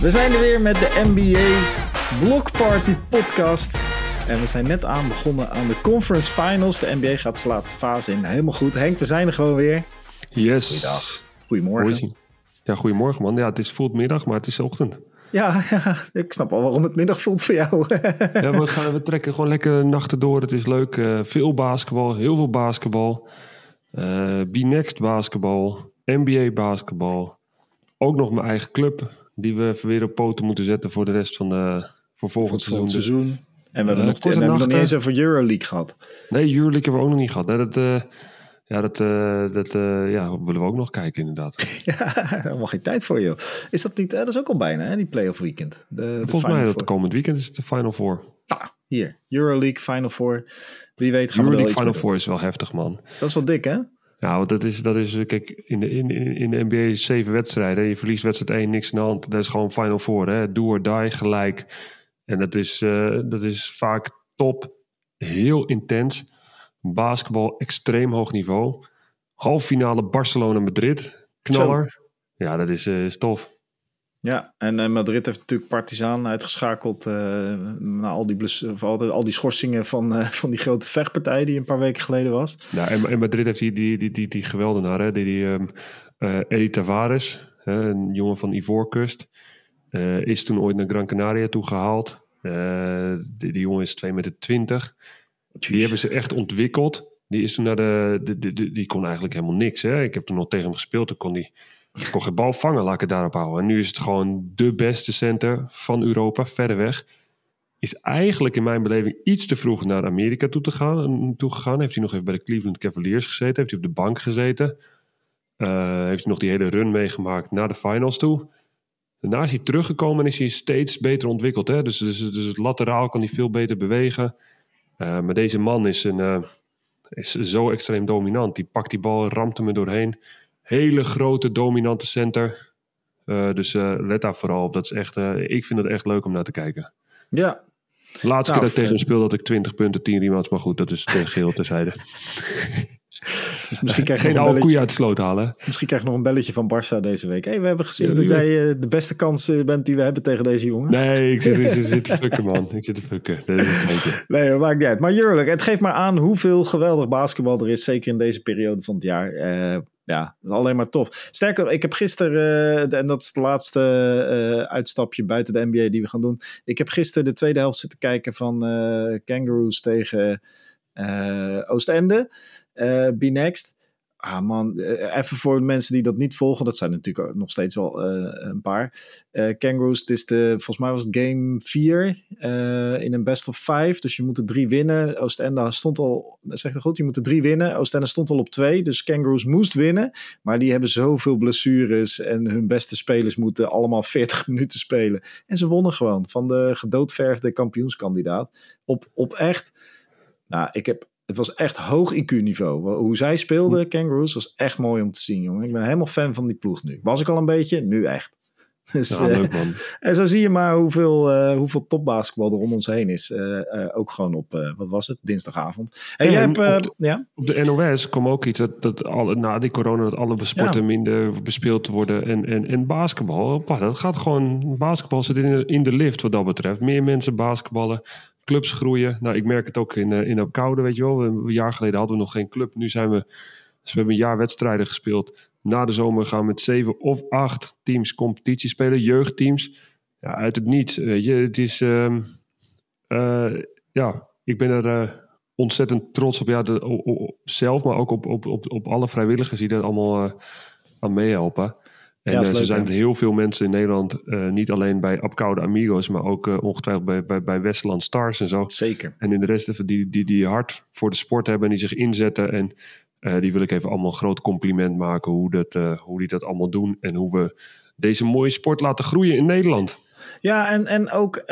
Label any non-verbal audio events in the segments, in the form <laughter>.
We zijn er weer met de NBA Block Party podcast. En we zijn net aan begonnen aan de conference finals. De NBA gaat de laatste fase in. Helemaal goed. Henk, we zijn er gewoon weer. Yes. Goeiedag. Goedemorgen. Ja, goedemorgen man. Ja, het is voelt middag, maar het is ochtend. Ja, ja, ik snap al waarom het middag voelt voor jou. <laughs> ja, we, gaan, we trekken gewoon lekker nachten door. Het is leuk. Uh, veel basketbal, heel veel basketbal. Uh, B-Next basketbal, NBA basketbal. Ook nog mijn eigen club, die we weer op poten moeten zetten voor de rest van de voor volgend seizoen. seizoen. En we hebben, uh, nog, en we hebben nog niet eens over Euroleague gehad. Nee, Euroleague hebben we ook nog niet gehad. Nee, dat, ja, dat, uh, dat uh, ja, willen we ook nog kijken, inderdaad. <laughs> ja, helemaal geen tijd voor, joh. Is dat niet, uh, dat is ook al bijna, hè, die playoff weekend. De, Volgens mij, dat komend weekend is het de Final Four. Ah, hier, Euroleague Final Four. Wie weet gaan Euroleague we Final Four is wel heftig, man. Dat is wel dik, hè? Ja, want dat is, dat is kijk, in de, in, in de NBA zeven wedstrijden. Je verliest wedstrijd één, niks aan de hand. Dat is gewoon Final Four, hè. Do or die, gelijk. En dat is, dat is vaak top, heel intens Basketbal extreem hoog niveau. Halffinale Barcelona-Madrid. Knaller. Ja, dat is, uh, is tof. Ja, en uh, Madrid heeft natuurlijk Partizan uitgeschakeld uh, na al die, blus of altijd, al die schorsingen van, uh, <laughs> van die grote vechtpartij die een paar weken geleden was. Ja, en, en Madrid heeft die, die, die, die, die geweldenaar, hè? die, die um, Eddie Tavares, hè? een jongen van Ivoorkust, is toen ooit naar Gran Canaria toe gehaald. die, die jongen is 2 meter 20. Die hebben ze echt ontwikkeld. Die is toen naar de, de, de, die kon eigenlijk helemaal niks. Hè? Ik heb toen nog tegen hem gespeeld. Toen kon hij kon geen bal vangen, laat ik het daarop houden. En nu is het gewoon de beste center van Europa, verder weg. Is eigenlijk in mijn beleving iets te vroeg naar Amerika toe, te gaan, toe gegaan. Heeft hij nog even bij de Cleveland Cavaliers gezeten. Heeft hij op de bank gezeten. Uh, heeft hij nog die hele run meegemaakt naar de finals toe. Daarna is hij teruggekomen en is hij steeds beter ontwikkeld. Hè? Dus, dus, dus het lateraal kan hij veel beter bewegen. Uh, maar deze man is, een, is zo extreem dominant. Die pakt die bal, ramt hem er doorheen. Hele grote, dominante center. Uh, dus let daar vooral op. Dat is echt, ik vind het echt leuk om naar te kijken. Ja. Laatste nou, keer dat ik tegen hem speel dat ik 20 punten, 10 rebounds. Maar goed, dat is tegen geheel terzijde. <laughs> Dus misschien krijg je Geen oude koeien uit de sloot halen. Misschien krijg je nog een belletje van Barça deze week. hey, we hebben gezien dat jij de beste kans bent die we hebben tegen deze jongen. Nee, ik zit, ik zit te <laughs> fucken, man. Ik zit te fucken. Dat is nee, dat maakt niet uit. Maar Jurlijk, het geeft maar aan hoeveel geweldig basketbal er is. Zeker in deze periode van het jaar. Uh, ja, alleen maar tof. Sterker, ik heb gisteren, en dat is het laatste uitstapje buiten de NBA die we gaan doen. Ik heb gisteren de tweede helft zitten kijken van Kangaroos tegen Oostende Be Next. Ah man, eh, even voor mensen die dat niet volgen, dat zijn natuurlijk nog steeds wel uh, een paar. Uh, Kangaroos, het is de, volgens mij was het game 4 uh, in een best of 5. Dus je moet er drie winnen. Oostende stond al, zeg ik goed, je moet er drie winnen. Oostende stond al op twee, dus Kangaroos moest winnen. Maar die hebben zoveel blessures en hun beste spelers moeten allemaal <laughs> 40 minuten spelen. En ze wonnen gewoon van de gedoodverfde kampioenskandidaat. Op, op echt, nou ik heb het was echt hoog IQ-niveau. Hoe zij speelden, Kangaroos, was echt mooi om te zien, jongen. Ik ben helemaal fan van die ploeg nu. Was ik al een beetje, nu echt. <laughs> Dus, ja, leuk man. <laughs> en zo zie je maar hoeveel, uh, hoeveel topbasketbal er om ons heen is. Uh, uh, ook gewoon op, wat was het, dinsdagavond. En, jij hebt, op, de, ja? op de NOS kwam ook iets dat, dat alle, na die corona dat alle sporten ja. minder bespeeld worden. En, en, en basketbal, dat gaat gewoon, basketbal zit in, in de lift wat dat betreft. Meer mensen basketballen clubs groeien. Nou, ik merk het ook in, uh, in Opkoude, weet je wel. Een jaar geleden hadden we nog geen club. Nu zijn we, dus we hebben een jaar wedstrijden gespeeld. Na de zomer gaan we met zeven of acht teams competitie spelen, jeugdteams. Ja, uit het niets. Weet je, het is, uh, ja, ik ben er uh, ontzettend trots op, ja, de, zelf, maar ook op, op, op, op alle vrijwilligers die er allemaal aan meehelpen. En ja, uh, er zijn heel veel mensen in Nederland, uh, niet alleen bij Apkoude Amigos, maar ook uh, ongetwijfeld bij, bij, bij Westland Stars en zo. Zeker. En in de rest die, die, die hard voor de sport hebben en die zich inzetten. En die wil ik even allemaal een groot compliment maken hoe, dat, hoe die dat allemaal doen. En hoe we deze mooie sport laten groeien in Nederland. Ja, en, en ook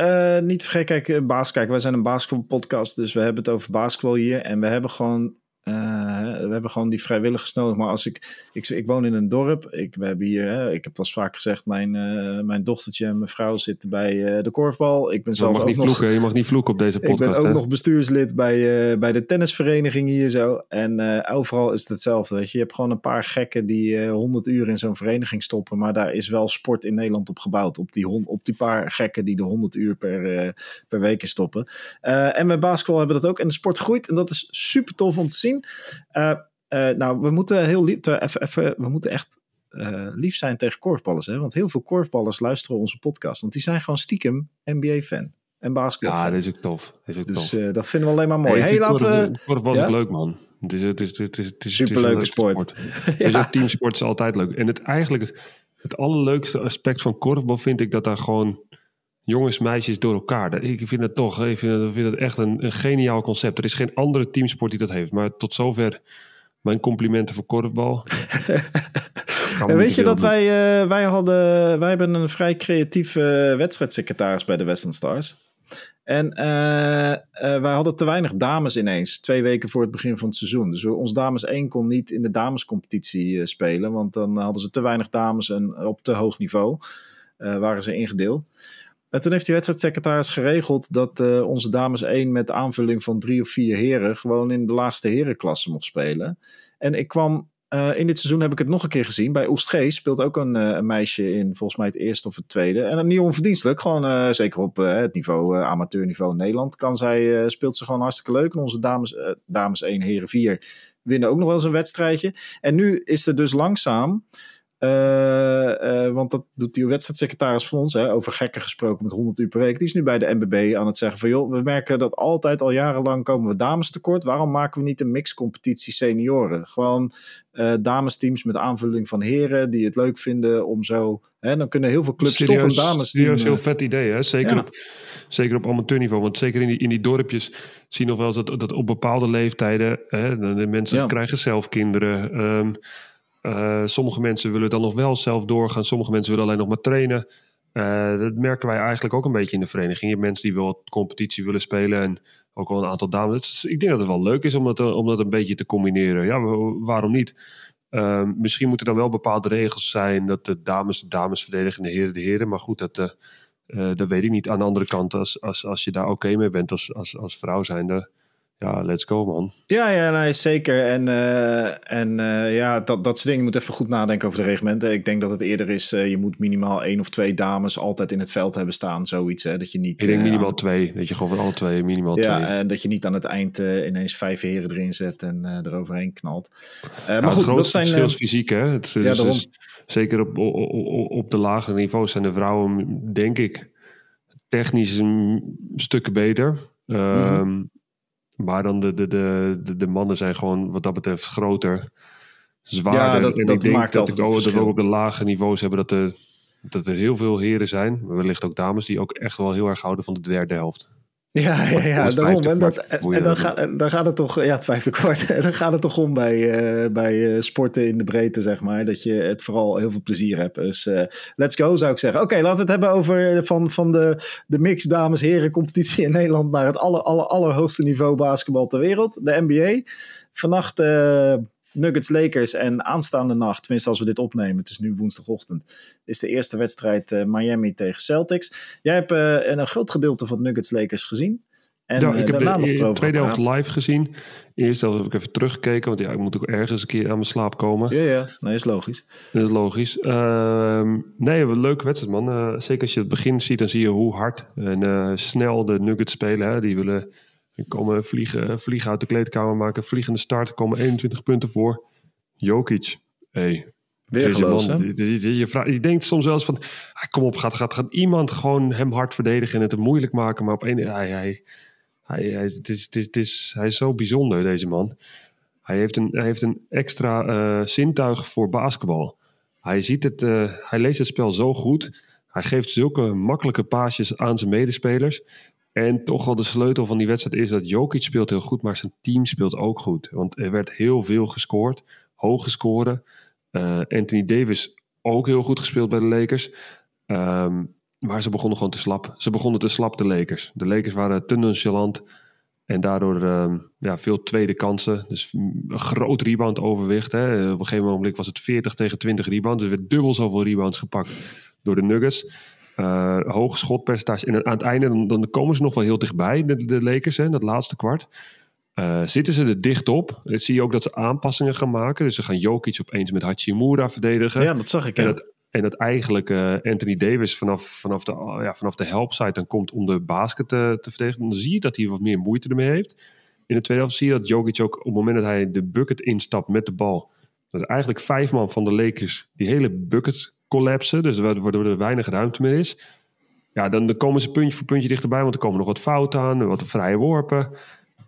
niet vergeten, kijk, baas, kijk, wij zijn een basketbalpodcast, dus we hebben het over basketbal hier. En we hebben gewoon we hebben gewoon die vrijwilligers nodig. Maar als ik, ik, ik woon in een dorp. Ik, we hebben hier, hè, ik heb wel vaak gezegd, mijn, uh, mijn dochtertje en mijn vrouw zitten bij uh, de korfbal. Ik ben zelf mag ook niet nog, vloeken, je mag niet vloeken op deze podcast. <laughs> Ik ben ook hè? nog bestuurslid bij, bij de tennisvereniging hier zo. En overal is het hetzelfde. Weet je. je hebt gewoon een paar gekken die 100 uur in zo'n vereniging stoppen. Maar daar is wel sport in Nederland op gebouwd. Op die, op die paar gekken die de 100 uur per, per week in stoppen. en met basketbal hebben we dat ook. En de sport groeit. En dat is super tof om te zien. Uh, uh, nou, we moeten heel lief, even, even, we moeten echt uh, lief zijn tegen korfballers. Hè? Want heel veel korfballers luisteren onze podcast. Want die zijn gewoon stiekem NBA-fan. En basketbal. Ja, dat is ook tof. Dat is ook dus tof. Dat vinden we alleen maar mooi. Hey, hey laten we. Korfbal is ja? ook leuk, man. Het is, het is, het is, het is, Superleuke sport. sport. <laughs> ja. Dus teamsport is altijd leuk. En het eigenlijk het, het allerleukste aspect van korfbal vind ik dat daar gewoon jongens, meisjes door elkaar. Ik vind het toch, ik vind het, ik vind het echt een, een geniaal concept. Er is geen andere teamsport die dat heeft. Maar tot zover mijn complimenten voor korfbal. <laughs> en weet je dat wij, uh, wij hadden, wij hebben een vrij creatieve wedstrijdsecretaris bij de Western Stars. En uh, uh, wij hadden te weinig dames ineens, twee weken voor het begin van het seizoen. Dus ons dames 1 kon niet in de damescompetitie spelen, want dan hadden ze te weinig dames en op te hoog niveau waren ze ingedeeld. En toen heeft die wedstrijdsecretaris geregeld dat uh, onze dames 1 met aanvulling van drie of vier heren gewoon in de laagste herenklasse mocht spelen. En ik kwam, uh, in dit seizoen heb ik het nog een keer gezien. Bij Oestgeest speelt ook een, uh, een, meisje in volgens mij het eerste of het tweede. En niet onverdienstelijk, gewoon zeker op het niveau, amateurniveau Nederland, kan zij, speelt ze gewoon hartstikke leuk. En onze dames, dames 1, heren 4 winnen ook nog wel eens een wedstrijdje. En nu is er dus langzaam... Uh, uh, want dat doet die wedstrijdsecretaris van ons, hè, over gekken gesproken met 100 uur per week. Die is nu bij de NBB aan het zeggen van joh, we merken dat altijd al jarenlang komen we dames tekort. Waarom maken we niet een mixcompetitie senioren? Gewoon uh, damesteams met aanvulling van heren die het leuk vinden om zo... Hè, dan kunnen heel veel clubs serieus, toch een dames. Serieus heel vet idee, hè? Zeker, ja. op, zeker op amateurniveau. Want zeker in die, in die dorpjes zie je nog wel eens dat, dat op bepaalde leeftijden... Hè, de mensen ja. krijgen zelf kinderen... Um, uh, sommige mensen willen dan nog wel zelf doorgaan. Sommige mensen willen alleen nog maar trainen. Uh, dat merken wij eigenlijk ook een beetje in de vereniging. Je hebt mensen die wel competitie willen spelen. En ook wel een aantal dames. Ik denk dat het wel leuk is om dat, om dat een beetje te combineren. Ja, waarom niet? Misschien moeten dan wel bepaalde regels zijn. Dat de dames de dames verdedigen en de heren de heren. Maar goed, dat, dat weet ik niet. Aan de andere kant, als, als, als je daar oké mee bent als, als, als vrouw zijnde ja, let's go man. Ja, ja nee, zeker. En, uh, en uh, ja, dat, dat soort dingen. Je moet even goed nadenken over de reglementen. Ik denk dat het eerder is, uh, je moet minimaal één of twee dames altijd in het veld hebben staan. Zoiets, hè, dat je niet... Ik denk minimaal twee. Dat je gewoon van alle twee minimaal ja, twee. Ja, en dat je niet aan het eind ineens vijf heren erin zet en eroverheen knalt. maar goed, dat zijn... is fysiek, hè. Het, ja, dus, dus, zeker op, op, op de lagere niveaus zijn de vrouwen, denk ik, technisch een stuk beter. Mm -hmm. Maar dan de, de, de, de, de mannen zijn gewoon wat dat betreft groter, zwaarder. Ja, dat, en dat ik denk maakt dat, altijd ik ook, op de lage niveaus hebben dat er, dat er heel veel heren zijn. Wellicht ook dames die ook echt wel heel erg houden van de derde helft. Ja, ja, ja daarom. En, dat, en, dan, gaat, en dan gaat het toch, ja, het vijfde kwart. En <laughs> dan gaat het toch om bij, eh, bij eh, sporten in de breedte, zeg maar. Dat je het vooral heel veel plezier hebt. Dus eh, let's go, zou ik zeggen. Oké, laten we het hebben over van, van de, de mix dames-heren competitie in Nederland naar het aller, aller, allerhoogste niveau basketbal ter wereld. De NBA. Vannacht Nuggets Lakers en aanstaande nacht, tenminste als we dit opnemen, het is nu woensdagochtend, is de eerste wedstrijd uh, Miami tegen Celtics. Jij hebt uh, een groot gedeelte van Nuggets Lakers gezien. En ja, uh, ik heb de, erover tweede helft live gezien. Helft heb ik even teruggekeken, want ja, ik moet ook ergens een keer aan mijn slaap komen. Ja, ja, nee, is logisch. Dat is logisch. Uh, nee, een leuke wedstrijd, man. Uh, zeker als je het begin ziet, dan zie je hoe hard en uh, snel de Nuggets spelen. Hè. Die willen komen vliegen, vliegen uit de kleedkamer, maken vliegende start, komen 21 punten voor. Jokic, hey, Weergeloos, man, die, je, vraagt, je denkt soms wel eens van, ah, kom op, gaat, gaat, gaat iemand gewoon hem hard verdedigen en het hem moeilijk maken, maar op een, hij, hij, hij, hij, het is, het is, het is, hij is zo bijzonder, deze man. Hij heeft een, hij heeft een extra uh, zintuig voor basketbal. Hij, ziet het, uh, hij leest het spel zo goed. Hij geeft zulke makkelijke paasjes aan zijn medespelers. En toch wel de sleutel van die wedstrijd is dat Jokic speelt heel goed, maar zijn team speelt ook goed. Want er werd heel veel gescoord, hoge scoren. Uh, Anthony Davis ook heel goed gespeeld bij de Lakers. Um, maar ze begonnen gewoon te slap. Ze begonnen te slap, de Lakers. De Lakers waren te nonchalant. En daardoor ehm, ja, veel tweede kansen. Dus een groot rebound overwicht. Hè. Op een gegeven moment was het 40 tegen 20 rebounds. Er werd dubbel zoveel rebounds gepakt door de Nuggets. Uh, hoge schotpercentage. En aan het einde dan, dan, komen ze nog wel heel dichtbij, de, de Lakers, hè, dat laatste kwart. Uh, zitten ze er dicht op? Dan zie je ook dat ze aanpassingen gaan maken. Dus ze gaan Jokic opeens met Hachimura verdedigen. Ja, dat zag ik. En dat, en dat eigenlijk uh, Anthony Davis vanaf, vanaf, de, ja, vanaf de helpside dan komt om de basket te, te verdedigen. Dan zie je dat hij wat meer moeite ermee heeft. In de tweede helft zie je dat Jokic ook op het moment dat hij de bucket instapt met de bal. Dat eigenlijk vijf man van de Lakers die hele bucket collapsen. Dus waardoor er weinig ruimte meer is. Ja, dan, dan komen ze puntje voor puntje dichterbij. Want er komen nog wat fouten aan, wat vrije worpen.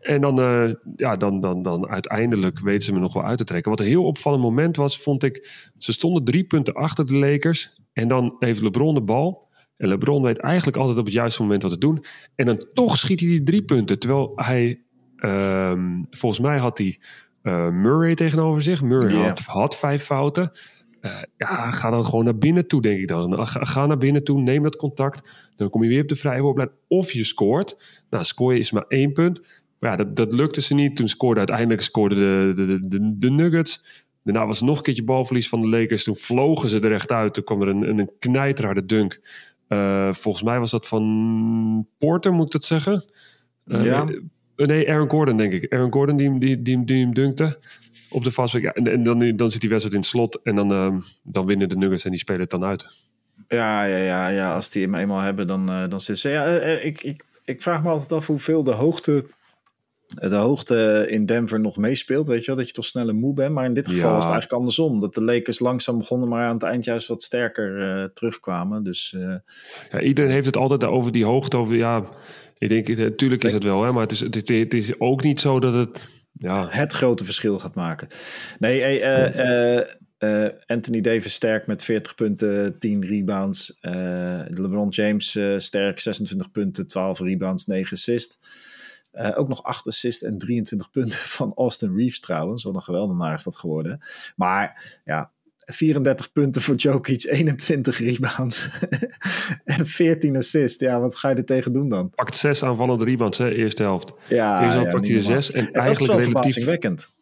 En dan, uh, ja, dan, dan, dan uiteindelijk weten ze me nog wel uit te trekken. Wat een heel opvallend moment was, vond ik. Ze stonden drie punten achter de Lakers. En dan heeft LeBron de bal. En LeBron weet eigenlijk altijd op het juiste moment wat te doen. En dan toch schiet hij die drie punten. Terwijl hij, um, volgens mij had hij uh, Murray tegenover zich. Murray yeah. had, had vijf fouten. Uh, ja, ga dan gewoon naar binnen toe, denk ik dan. Ga, ga, naar binnen toe, neem dat contact. Dan kom je weer op de vrije voorblad. Of je scoort. Nou, scoren is maar één punt. Maar ja, dat, dat lukte ze niet. Toen scoorde uiteindelijk scoorde de, de, de, de Nuggets. Daarna was nog een keertje balverlies van de Lakers. Toen vlogen ze er echt uit. Toen kwam er een, een knijterharde dunk. Uh, volgens mij was dat van Porter, moet ik dat zeggen? Uh, ja. Nee, nee, Aaron Gordon, denk ik. Aaron Gordon die, die, die, die hem dunkte op de vastweg. Ja, en, en dan, dan zit die wedstrijd in het slot. En dan, uh, dan winnen de Nuggets en die spelen het dan uit. Ja, ja, ja, ja. als die hem eenmaal hebben, dan, uh, dan zit ze. Ja, uh, ik, ik, ik vraag me altijd af hoeveel de hoogte de hoogte in Denver nog meespeelt. Weet je wel, dat je toch sneller moe bent. Maar in dit geval Ja. was het eigenlijk andersom. Dat de Lakers langzaam begonnen, maar aan het eind juist wat sterker eh, terugkwamen. Dus eh, Ja, iedereen heeft het altijd over die hoogte. Over, ja, ik denk, natuurlijk is het wel. Hè, maar het is, het, is, het is ook niet zo dat het... Ja, het grote verschil gaat maken. Nee, hey, eh, eh, Anthony Davis sterk met 40 punten, 10 rebounds. Eh, LeBron James sterk, 26 punten, 12 rebounds, 9 assists. Ook nog 8 assists en 23 punten van Austin Reeves trouwens. Wat een geweldenaar is dat geworden. Maar ja, 34 punten voor Jokic, 21 <laughs> rebounds <laughs> en 14 assists. Ja, wat ga je er tegen doen dan? pakt zes aanvallende rebounds, hè, eerste helft. Ja, Eerst al ja, pakt hij zes. En, En dat is eigenlijk wel relatief.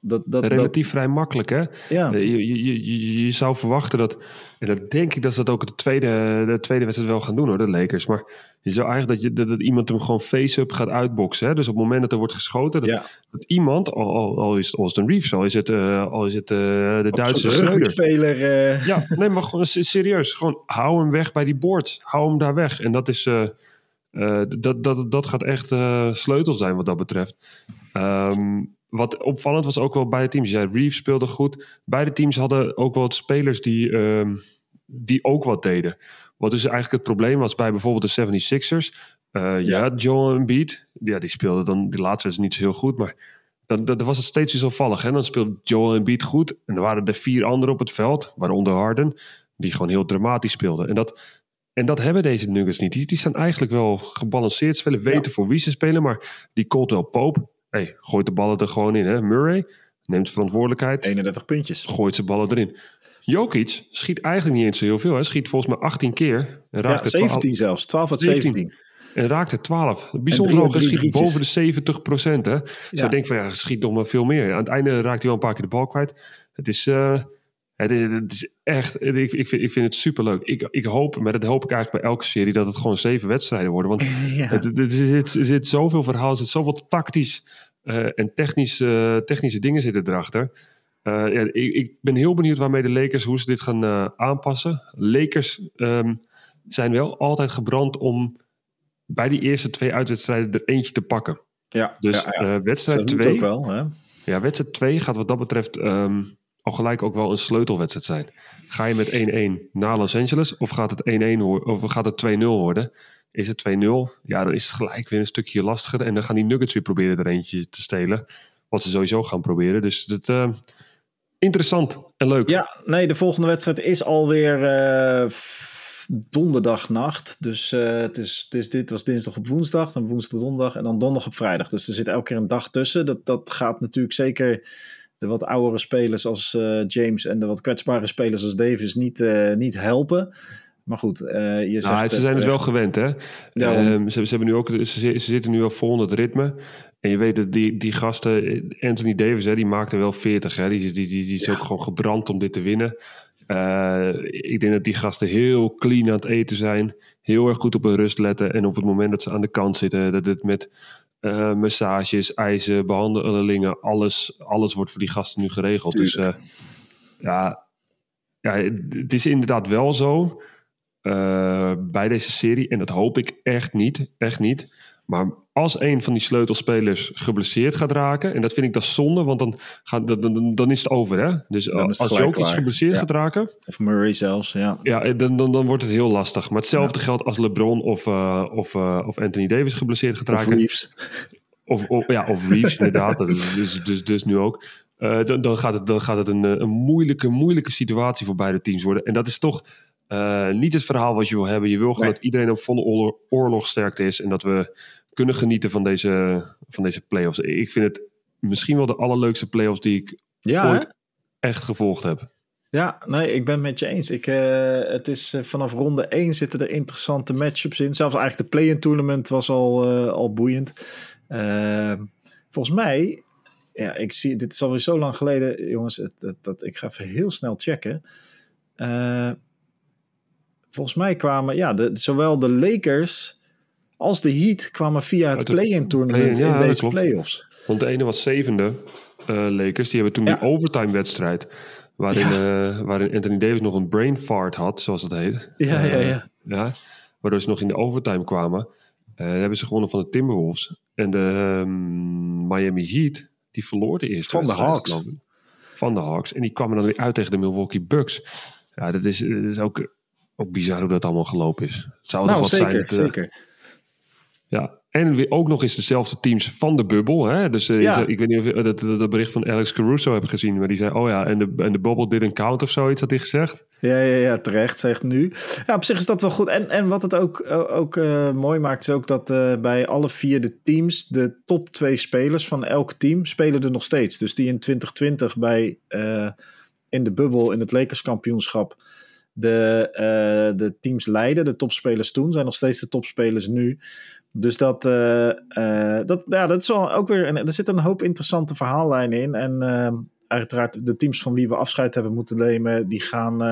Dat, dat, dat, relatief vrij makkelijk, hè? ja. Je, je, je, je zou verwachten dat, en dat denk ik dat ze dat ook de tweede, de tweede wedstrijd wel gaan doen hoor, de Lakers. Maar je zou eigenlijk dat, je, dat, dat iemand hem gewoon face-up gaat uitboksen. Hè? Dus op het moment dat er wordt geschoten, dat, Ja. dat iemand, al, al, is het Austin Reeves, al is het, eh, al is het eh, de Duitse speler. eh Ja, nee, maar gewoon serieus. Gewoon hou hem weg bij die board. Hou hem daar weg. En dat is. dat, dat, dat gaat echt sleutel zijn wat dat betreft. Ehm, wat opvallend was ook wel bij de teams. Je zei, Reeves speelde goed. Beide teams hadden ook wel wat spelers die, ehm, die ook wat deden. Wat dus eigenlijk het probleem was bij bijvoorbeeld de 76ers. Eh, ja, Joel Embiid. Ja, die speelde dan... Die laatste is niet zo heel goed, maar... Dan, dan was het steeds wisselvallig. Hè? Dan speelde Joel Embiid goed. En er waren er vier anderen op het veld, waaronder Harden, die gewoon heel dramatisch speelden. En dat, en dat hebben deze Nuggets niet. Die, die zijn eigenlijk wel gebalanceerd spelen, weten voor wie ze spelen. Maar die Caldwell Pope, hey, gooit de ballen er gewoon in. Hè? Murray neemt verantwoordelijkheid, 31 puntjes. gooit zijn ballen erin. Jokic schiet eigenlijk niet eens zo heel veel. Hij schiet volgens mij 18 keer. En Ja, raakt 12 17 zelfs. 12 uit 17. 17. en raakt er 12. Bijzonder hoog. Schiet boven de 70 procent. Hè? Dus Ja. denk van ja, schiet nog maar veel meer. Aan het einde raakt hij wel een paar keer de bal kwijt. Het is, eh, het is, het is echt, ik, ik, vind, ik vind het superleuk. Ik, ik hoop, maar dat hoop ik eigenlijk bij elke serie, dat het gewoon zeven wedstrijden worden. Want <laughs> Ja. het, het, zit, er zit zoveel verhaal, er zit zoveel tactisch eh, en technisch, eh, technische dingen zitten erachter. Eh, ja, ik, ik ben heel benieuwd waarmee de Lakers, hoe ze dit gaan aanpassen. Lakers ehm, zijn wel altijd gebrand om bij die eerste twee uitwedstrijden er eentje te pakken. Ja, Dus ja, ja. wedstrijd doet het 2 ook wel. Hè? ja, wedstrijd 2 gaat wat dat betreft ehm, al gelijk ook wel een sleutelwedstrijd zijn. Ga je met 1-1 naar Los Angeles of gaat het 1-1 worden, of gaat het 2-0 worden? Is het 2-0? Ja, dan is het gelijk weer een stukje lastiger. En dan gaan die Nuggets weer proberen er eentje te stelen. Wat ze sowieso gaan proberen. Dus dat, eh, interessant en leuk. Ja, nee, de volgende wedstrijd is alweer f- donderdagnacht. Dus eh, het is, het is, dit was dinsdag op woensdag, dan woensdag donderdag en dan donderdag op vrijdag. Dus er zit elke keer een dag tussen. Dat, dat gaat natuurlijk zeker de wat oudere spelers als James en de wat kwetsbare spelers als Davis niet, niet helpen. Maar goed, uh, je zegt... Nou, ze zijn het wel gewend, hè? Um, ze, ze, hebben nu ook, ze, ze, zitten nu al vol in het ritme. En je weet dat die, die gasten... Anthony Davis, hè, die maakte wel 40, hè? Die, die, die, die is ook gewoon gebrand om dit te winnen. Uh, ik denk dat die gasten heel clean aan het eten zijn. Heel erg goed op hun rust letten. En op het moment dat ze aan de kant zitten... dat het met uh, massages, ijzen, behandelingen... Alles, alles wordt voor die gasten nu geregeld. Tuurlijk. Dus ja, ja, het is inderdaad wel zo uh, bij deze serie. En dat hoop ik echt niet. Echt niet. Maar als een van die sleutelspelers geblesseerd gaat raken, en dat vind ik dat zonde, want dan, gaat, dan, dan, is het over. Hè? Dus als je ook iets geblesseerd ja. gaat raken. Of Murray zelfs, ja. Ja, dan, dan, dan wordt het heel lastig. Maar hetzelfde ja. geldt als LeBron of, uh, of, uh, of Anthony Davis geblesseerd gaat raken. Of Reeves. Of, of, ja, of Reeves, <laughs> inderdaad. Dat is dus, dus, dus nu ook. Uh, dan, dan, gaat het, dan gaat het een, een moeilijke, moeilijke situatie voor beide teams worden. En dat is toch uh, niet het verhaal wat je wil hebben. Je wil gewoon nee. dat iedereen op volle oorlog, oorlogsterkte is. En dat we kunnen genieten van deze, van deze playoffs. Ik vind het misschien wel de allerleukste playoffs die ik ja, ooit hè? echt gevolgd heb. Ja, nee, ik ben het met je eens. Ik, uh, het is uh, vanaf ronde 1 zitten er interessante matchups in. Zelfs eigenlijk de play-in tournament was al, uh, al boeiend. volgens mij, ja, ik zie, dit is alweer zo lang geleden, jongens. Het, het, dat, ik ga even heel snel checken volgens mij kwamen ja, de, zowel de Lakers als de Heat kwamen via het play-in play in, deze playoffs. Want de ene was zevende uh, Lakers. Die hebben toen die overtime wedstrijd. Waarin, uh, waarin Anthony Davis nog een brain fart had, zoals het heet. Ja, ja, ja. ja. Waardoor ze nog in de overtime kwamen. hebben ze gewonnen van de Timberwolves. En de um, Miami Heat, die verloor de eerste Van de Hawks. Van de Hawks. En die kwamen dan weer uit tegen de Milwaukee Bucks. Ja, dat is, dat is ook ook bizar hoe dat allemaal gelopen is. Het zou nou, toch zeker, zijn. Dat, uh, zeker. Ja, en weer ook nog eens dezelfde teams van de bubbel. Hè? Dus uh, ja. ik weet niet of je dat, dat, bericht van Alex Caruso hebt gezien. Maar die zei, oh ja, en de, en de bubble didn't count of zoiets, had hij gezegd. Ja, ja, ja, terecht, zegt nu. Ja, op zich is dat wel goed. En, en wat het ook, ook uh, mooi maakt, is ook dat uh, bij alle vier de teams, de top twee spelers van elk team, spelen er nog steeds. Dus die in 2020 bij in de bubbel in het Lakers kampioenschap de, uh, de teams leiden. De topspelers toen zijn nog steeds de topspelers nu. Dus dat, uh, uh, dat, ja, dat is wel ook weer. Een, er zit een hoop interessante verhaallijnen in. En uiteraard de teams van wie we afscheid hebben moeten nemen, die gaan.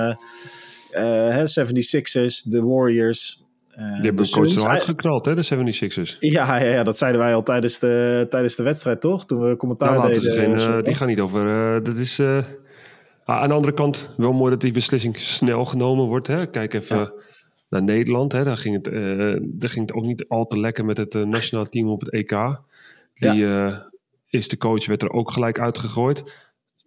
hè, 76ers, de Warriors. die hebben de coach zo uitgeknald, hè, de 76ers. Ja, ja, ja, dat zeiden wij al tijdens de, tijdens de wedstrijd, toch? Toen we commentaar nou, deden. Geen, die gaan niet over. dat is. Ah, aan de andere kant, wel mooi dat die beslissing snel genomen wordt. Hè? Kijk even ja. naar Nederland. Hè? Daar, ging het, uh, daar ging het ook niet al te lekker met het uh, nationale team op het EK. Die ja. uh, is de coach, werd er ook gelijk uitgegooid.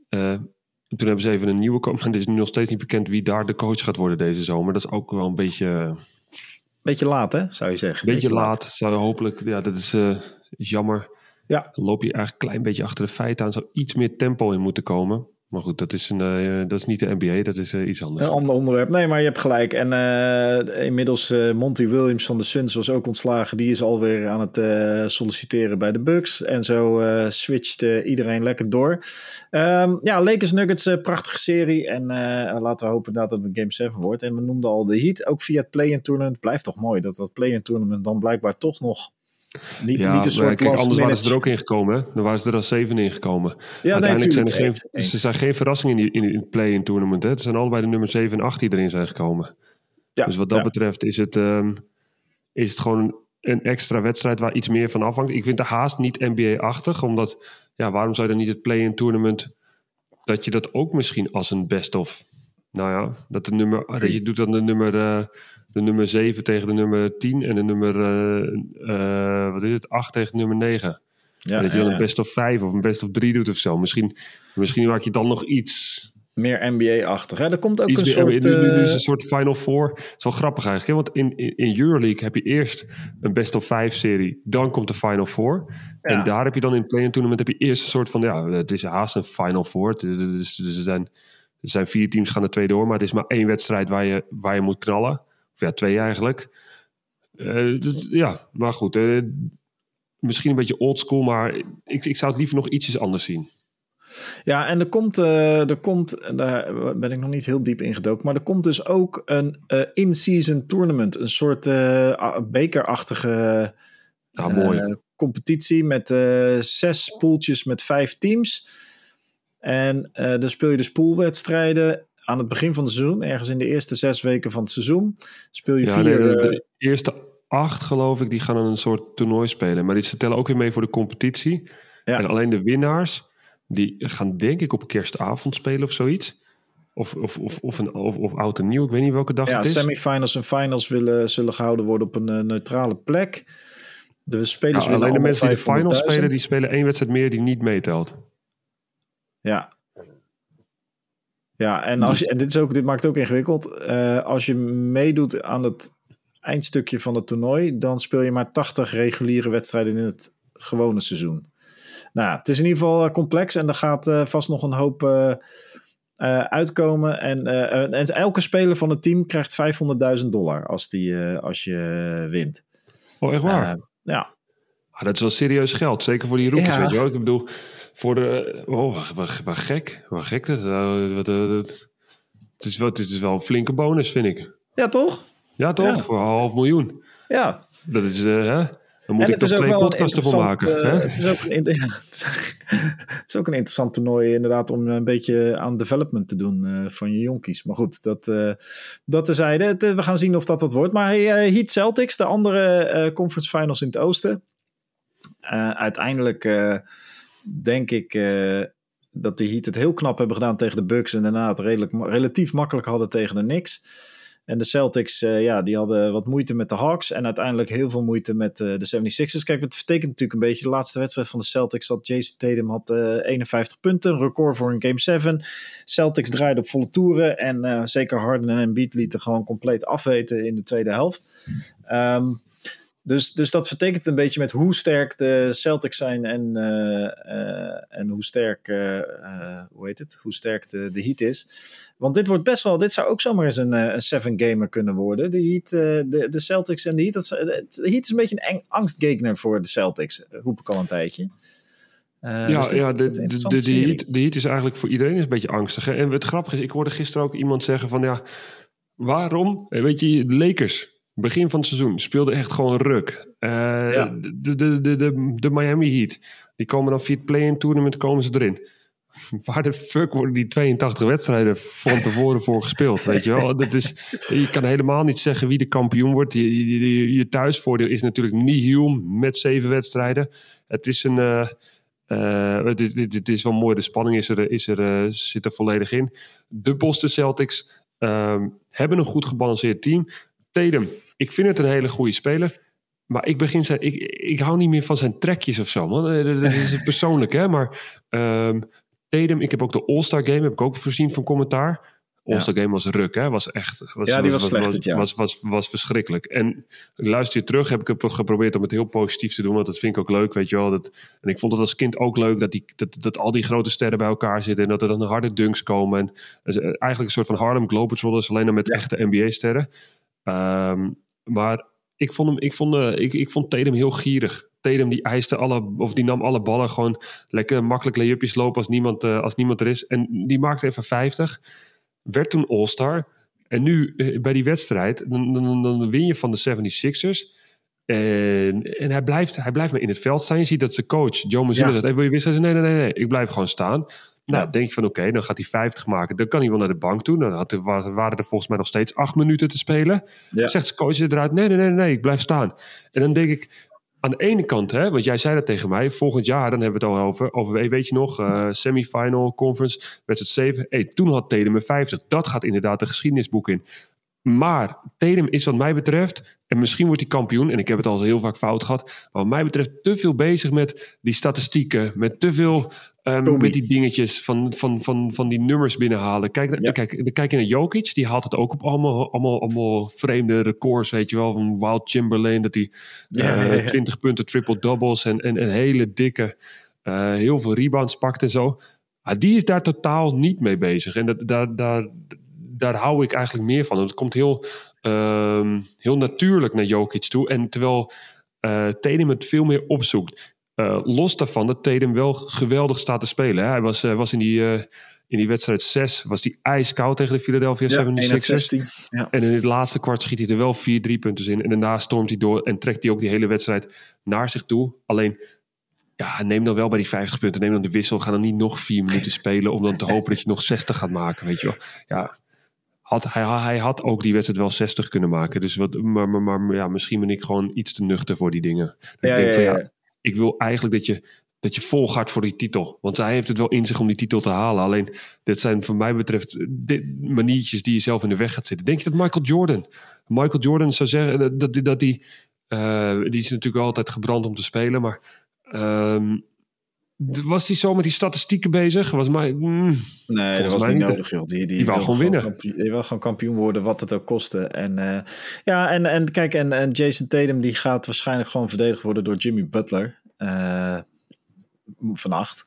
toen hebben ze even een nieuwe coach. Maar <laughs> het is nu nog steeds niet bekend wie daar de coach gaat worden deze zomer. Dat is ook wel een beetje... Beetje laat, hè, zou je zeggen. Beetje, beetje laat. laat. Zou hopelijk, ja, dat is, jammer. Ja. Dan loop je eigenlijk een klein beetje achter de feiten aan. Zou iets meer tempo in moeten komen. Maar goed, dat is, een, uh, dat is niet de NBA, dat is uh, iets anders. Een ander onderwerp. Nee, maar je hebt gelijk. En uh, inmiddels Monty Williams van de Suns was ook ontslagen. Die is alweer aan het solliciteren bij de Bucks. En zo switcht iedereen lekker door. Um, ja, Lakers Nuggets, prachtige serie. En laten we hopen dat het een Game 7 wordt. En we noemden al de Heat, ook via het play-in tournament. Blijft toch mooi dat dat play-in tournament dan blijkbaar toch nog niet, ja, niet een soort kijk, anders waren ze er ook ingekomen. Hè? Dan waren ze er als zeven ingekomen. Ja, Uiteindelijk nee, zijn er geen, eens. er zijn geen verrassingen in, in, in het play-in tournament. Hè? Het zijn allebei de nummer 7 en 8 die erin zijn gekomen. Ja, dus wat dat ja. betreft is het, um, is het gewoon een extra wedstrijd waar iets meer van afhangt. Ik vind de haast niet NBA-achtig, omdat ja, waarom zou je dan niet het play-in tournament dat je dat ook misschien als een best of nou ja, dat, de nummer, dat je doet dan de nummer uh, de nummer 7 tegen de nummer 10 en de nummer uh, wat is het, 8 tegen de nummer 9. Ja, en dat je dan een best of 5 of een best of 3 doet of zo. Misschien, misschien maak je dan nog iets meer NBA-achtig. Er komt ook iets een soort... Nu, nu is een soort Final Four. Wel grappig eigenlijk. Hè? Want in, in, in Euroleague heb je eerst een best of 5 serie. Dan komt de Final Four. Ja. En daar heb je dan in het play-in tournament... heb je eerst een soort van... Ja, het is haast een Final Four. Dus, dus er, zijn, er zijn vier teams gaan er twee door. Maar het is maar één wedstrijd waar je, waar je moet knallen. Of ja, twee eigenlijk. Uh, dus, ja, maar goed. Uh, misschien een beetje oldschool, maar ik, ik zou het liever nog ietsjes anders zien. Ja, en er komt, uh, er komt, daar ben ik nog niet heel diep ingedoken, maar er komt dus ook een in-season tournament, een soort bekerachtige nou, mooi. competitie met zes poeltjes met vijf teams. En dan speel je dus poolwedstrijden aan het begin van het seizoen, ergens in de eerste zes weken van het seizoen, speel je ja, vier... Nee, de, de, eerste acht, geloof ik, die gaan een soort toernooi spelen. Maar die ze tellen ook weer mee voor de competitie. Ja. En alleen de winnaars, die gaan denk ik op kerstavond spelen of zoiets. Of, of, of, of, een, of, of oud en nieuw, ik weet niet welke dag ja, het is. semifinals en finals willen, zullen gehouden worden op een uh, neutrale plek. De spelers ja, alleen de mensen die de finals spelen, die spelen één wedstrijd meer die niet meetelt. Ja. Ja, en, als je, en dit, is ook, dit maakt het ook ingewikkeld. Uh, als je meedoet aan het eindstukje van het toernooi, dan speel je maar 80 reguliere wedstrijden in het gewone seizoen. Nou, het is in ieder geval complex en er gaat uh, vast nog een hoop uh, uitkomen. En, en, elke speler van het team krijgt 500.000 dollar als, die, als je wint. Oh, echt waar? ja. Ah, dat is wel serieus geld, zeker voor die roepers. Ja. Weet je wel? Ik bedoel, voor de. Oh, wat, wat gek. Wat gek dat. Wat, het, is wel, het is wel een flinke bonus, vind ik. Ja, toch? Ja, toch? Ja. Voor een half miljoen. Ja. Dat is, uh, hè? Dan moet en ik toch twee podcasten voor maken. Uh, het, is ook een, <laughs> het is ook een interessant toernooi inderdaad om een beetje aan development te doen uh, van je jonkies. Maar goed, dat, uh, dat tezijde. Het, we gaan zien of dat wat wordt. Maar hey, Heat Celtics, de andere conference finals in het oosten. uiteindelijk denk ik dat de Heat het heel knap hebben gedaan tegen de Bucks. En daarna het redelijk, relatief makkelijk hadden tegen de Knicks. En de Celtics, uh, ja, die hadden wat moeite met de Hawks. En uiteindelijk heel veel moeite met uh, de 76ers. Kijk, het vertekent natuurlijk een beetje. De laatste wedstrijd van de Celtics had Jason Tatum had, uh, 51 punten. Record voor een Game 7. Celtics draaiden op volle toeren. En zeker Harden en Embiid lieten gewoon compleet afweten in de tweede helft. Um, dus, dus dat vertekent een beetje met hoe sterk de Celtics zijn en, uh, uh, en hoe sterk, uh, hoe heet het? Hoe sterk de, de Heat is. Want dit wordt best wel, dit zou ook zomaar eens een, een seven gamer kunnen worden. De Heat, de, de Celtics en de Heat. Dat, de Heat is een beetje een eng, angstgegner voor de Celtics, roep ik al een tijdje. ja, dus ja de, de, de, de, heat, de Heat is eigenlijk voor iedereen een beetje angstig. Hè? En het grappige is, ik hoorde gisteren ook iemand zeggen van ja, waarom? Weet je, de Lakers begin van het seizoen speelde echt gewoon ruk. Uh, ja. de, de, de, de, de Miami Heat, die komen dan via het play-in tournament komen ze erin. <laughs> Waar de fuck worden die 82 wedstrijden van tevoren voor gespeeld? Weet je wel? <laughs> Dat is, je kan helemaal niet zeggen wie de kampioen wordt. Je, je, je thuisvoordeel is natuurlijk nihil met zeven wedstrijden. Het is een. Uh, uh, het, is, het, is wel mooi, de spanning is er, is er, uh, zit er volledig in. De Boston Celtics um, hebben een goed gebalanceerd team. Tatum ik vind het een hele goede speler. Maar ik begin zijn, ik, ik hou niet meer van zijn trekjes of zo. Man. Dat is <laughs> persoonlijk, hè. Maar um, Tatum, ik heb ook de All-Star Game, heb ik ook voorzien van commentaar. All-Star Game was ruk, hè. Was echt... Was, ja, die was, was slecht was, jaar. Was, was, was, verschrikkelijk. En luister je terug, heb ik geprobeerd om het heel positief te doen. Want dat vind ik ook leuk, weet je wel. Dat, en ik vond het als kind ook leuk dat, die, dat, dat al die grote sterren bij elkaar zitten. En dat er dan harde dunks komen. En, eigenlijk een soort van Harlem Globetrotters, alleen dan met ja. echte NBA-sterren. Um, maar ik vond, hem, ik, vond, uh, ik, ik vond Tatum heel gierig. Tatum die eiste alle, of die nam alle ballen gewoon lekker makkelijk layupjes lopen als niemand, uh, als niemand er is. En die maakte even 50. Werd toen All-Star. En nu uh, bij die wedstrijd, dan, dan, dan, win je van de 76ers. En, en hij, blijft, hij blijft maar in het veld staan. Je ziet dat zijn coach, Joe Mazzulla, ja. zegt... Hey, wil je wisselen? Nee, nee, nee, nee, ik blijf gewoon staan. Nou, ja. denk je van oké, okay, dan gaat hij 50 maken. Dan kan hij wel naar de bank toe. Dan had, waren er volgens mij nog steeds acht minuten te spelen. Ja. Zegt zijn coach eruit, nee, nee, nee, nee, ik blijf staan. En dan denk ik, aan de ene kant, hè, want jij zei dat tegen mij, volgend jaar, dan hebben we het al over, over weet je nog, uh, semifinal conference, wedstrijd 7. Hey, toen had een 50. Dat gaat inderdaad de geschiedenisboek in. Maar Tatum is wat mij betreft, en misschien wordt hij kampioen, en ik heb het al heel vaak fout gehad, maar wat mij betreft te veel bezig met die statistieken, met te veel um, met die dingetjes van, van, van, van die nummers binnenhalen. Kijk, ja. kijk, dan kijk je naar Jokic, die haalt het ook op allemaal, allemaal, allemaal vreemde records, weet je wel, van Wild Chamberlain, dat hij ja, uh, ja, 20 punten triple-doubles en, en, en hele dikke, uh, heel veel rebounds pakt en zo. Maar die is daar totaal niet mee bezig. En dat, daar, daar, daar hou ik eigenlijk meer van. Het komt heel, um, heel natuurlijk naar Jokic toe. En terwijl uh, Tatum het veel meer opzoekt. Uh, los daarvan dat Tatum wel geweldig staat te spelen. Hè? Hij was, uh, was in, die, uh, in die wedstrijd 6 was die ijskoud tegen de Philadelphia Ja, 76ers. 1-16. Ja. En in het laatste kwart schiet hij er wel vier driepunters in. En daarna stormt hij door en trekt hij ook die hele wedstrijd naar zich toe. Alleen, ja, neem dan wel bij die 50 punten. Neem dan de wissel. Ga dan niet nog vier minuten spelen om dan te hopen dat je nog 60 gaat maken. Weet je wel. Ja, had, hij, hij had ook die wedstrijd wel 60 kunnen maken. Dus wat, maar, maar, maar ja, misschien ben ik gewoon iets te nuchter voor die dingen. Ja, ik denk van ja. ik wil eigenlijk dat je, dat je vol gaat voor die titel. Want hij heeft het wel in zich om die titel te halen. Alleen, dit zijn voor mij betreft dit maniertjes die je zelf in de weg gaat zitten. Denk je dat Michael Jordan... Michael Jordan zou zeggen dat, dat, dat die... eh, die is natuurlijk altijd gebrand om te spelen, maar... ehm, was hij zo met die statistieken bezig? Was mij, mm, Nee, dat was mij niet nodig, joh. Die, die, Die wil gewoon winnen. kampioen- die wil gewoon kampioen worden, wat het ook kostte. En eh, ja, en, en kijk, en, en Jason Tatum die gaat waarschijnlijk gewoon verdedigd worden door Jimmy Butler eh, vannacht.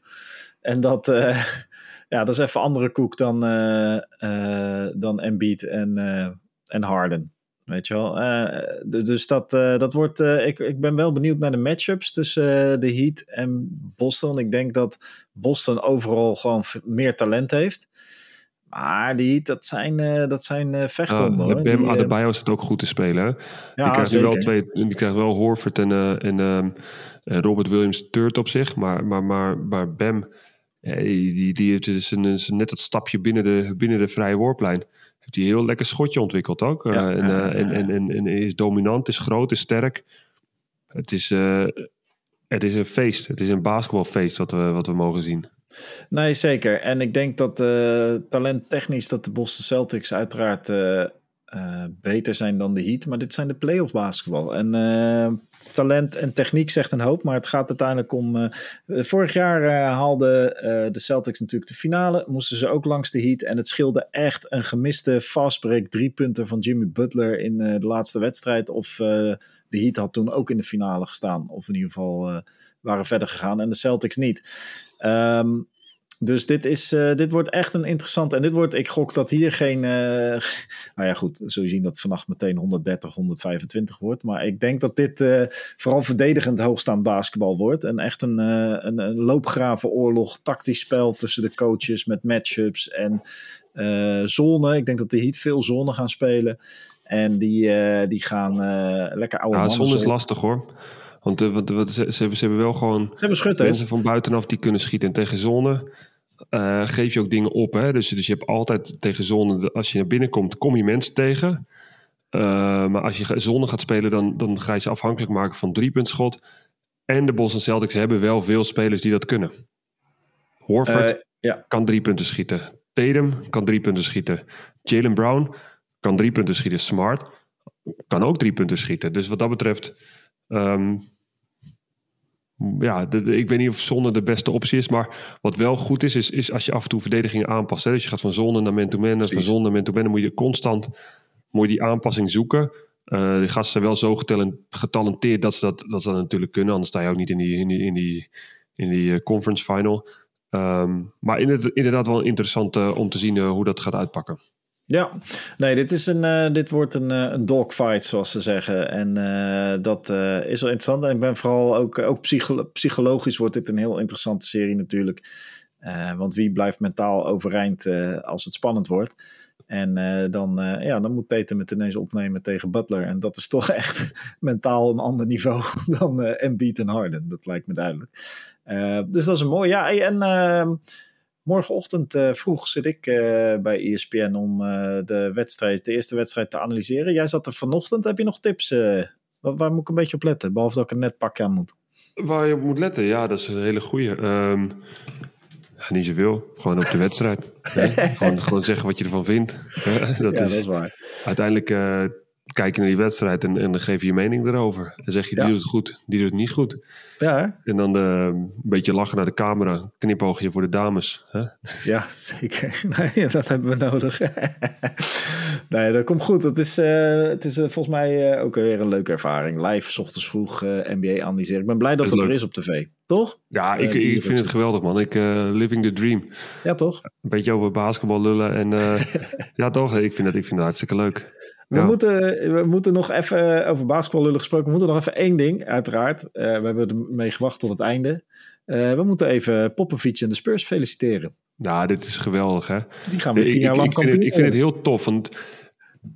En dat, eh, <laughs> ja, dat is even andere koek dan, dan Embiid en, en Harden. Weet je wel? Eh, d- dus dat, eh, dat wordt. eh, ik, ik ben wel benieuwd naar de matchups tussen eh, de Heat en Boston. Ik denk dat Boston overal gewoon meer talent heeft. Maar die Heat, dat zijn, eh, dat zijn eh, vechthonden. Ja, hoor. Bam eh, Adebayo zit ook goed te spelen. Hè? ja, die krijgt nu wel twee. Die krijgt wel Horford en, eh, en ehm, Robert Williams third op zich. Maar, maar, maar, maar Bam, eh, die, die heeft dus een, is net dat stapje binnen de, binnen de vrije worplijn. Heeft hij een heel lekker schotje ontwikkeld ook. Eh, Ja, en, ja, eh, en, ja. en, en, en is dominant, is groot, is sterk. Het is, eh, het is een feest. Het is een basketbalfeest wat we, wat we mogen zien. Nee, zeker. En ik denk dat eh talenttechnisch dat de Boston Celtics uiteraard eh, beter zijn dan de Heat. Maar dit zijn de playoff basketbal. En eh, talent en techniek zegt een hoop. Maar het gaat uiteindelijk om... eh, vorig jaar haalden de Celtics natuurlijk de finale. Moesten ze ook langs de Heat. En het scheelde echt een gemiste fastbreak drie punten van Jimmy Butler in de laatste wedstrijd. Of de Heat had toen ook in de finale gestaan. Of in ieder geval waren verder gegaan. En de Celtics niet. Ehm, dus dit, is, eh, dit wordt echt een interessant. En dit wordt, ik gok dat hier geen. eh <laughs> nou ja, goed, zul je zien dat vannacht meteen 130, 125 wordt. Maar ik denk dat dit eh, vooral verdedigend hoogstaand basketbal wordt. En echt een, een, een loopgravenoorlog, tactisch spel tussen de coaches met matchups en zone. Ik denk dat de Heat veel zone gaan spelen. En die, die gaan lekker oude Ja, mannen zon is zone- lastig hoor. Want eh, wat, wat, ze, ze, hebben, ze hebben wel gewoon Ze hebben schutters. mensen van buitenaf die kunnen schieten. En tegen zone eh, geef je ook dingen op. Hè? Dus, dus je hebt altijd tegen zone, als je naar binnen komt, kom je mensen tegen. Eh, maar als je zone gaat spelen, dan, dan ga je ze afhankelijk maken van driepuntschot. En de Boston Celtics hebben wel veel spelers die dat kunnen. Horford Eh, ja. kan drie punten schieten. Tatum kan drie punten schieten. Jalen Brown kan drie punten schieten. Smart kan ook drie punten schieten. Dus wat dat betreft... ehm, ja, de- ik weet niet of zone de beste optie is. Maar wat wel goed is, is, is als je af en toe verdedigingen aanpast. Hè? Dus je gaat van zone naar man-to-man. En van zone naar man-to-man. Dan moet je constant moet je die aanpassing zoeken. Eh die gasten zijn wel zo getalen- getalenteerd dat ze dat, dat ze dat natuurlijk kunnen. Anders sta je ook niet in die, in die, in die, in die eh, conference final. Ehm, maar inderdaad, wel interessant eh, om te zien hoe dat gaat uitpakken. Ja, nee, dit, is een, eh, dit wordt een, eh, een dogfight, zoals ze zeggen. En eh, dat is wel interessant. En ik ben vooral ook, ook psycholo- psychologisch wordt dit een heel interessante serie natuurlijk. Want wie blijft mentaal overeind als het spannend wordt? En dan, ja, dan moet Tatum het ineens opnemen tegen Butler. En dat is toch <laughs> echt mentaal een ander niveau <laughs> dan Embiid en Harden. Dat lijkt me duidelijk. Dus dat is een mooi. Ja, en ehm, morgenochtend eh, vroeg zit ik eh, bij ESPN om eh, de, wedstrijd, de eerste wedstrijd te analyseren. Jij zat er vanochtend. Heb je nog tips? waar, waar moet ik een beetje op letten? Behalve dat ik een net pakje aan moet. Waar je op moet letten, ja, dat is een hele goeie. Ehm, niet zoveel, gewoon op de wedstrijd. <laughs> gewoon, gewoon zeggen wat je ervan vindt. <laughs> dat ja, is, dat is waar. Uiteindelijk kijk je naar die wedstrijd en, en dan geef je je mening erover. Dan zeg je, die Ja. doet het goed, die doet het niet goed. Ja, hè? En dan eh, een beetje lachen naar de camera, knipoogje voor de dames. Hè? ja <laughs> zeker. <laughs> Nee, dat hebben we nodig. <laughs> nee, dat komt goed. Het is, eh, het is eh, volgens mij ook weer een leuke ervaring. Live, 's ochtends vroeg, NBA analyseren. Ik ben blij dat het er is op tv. Toch? Ja, ik, ik vind het geweldig man. Ik, living the dream. Ja, toch? Een beetje over basketbal lullen. En ja, toch, ik vind, het, ik vind het hartstikke leuk. We, moeten, we moeten nog even, over basketbal lullen gesproken, we moeten nog even één ding, uiteraard. we hebben ermee gewacht tot het einde. we moeten even Popovic en de Spurs feliciteren. Nou, dit is geweldig, hè? Die gaan we tien jaar lang ik, vind het, ik vind het heel tof, want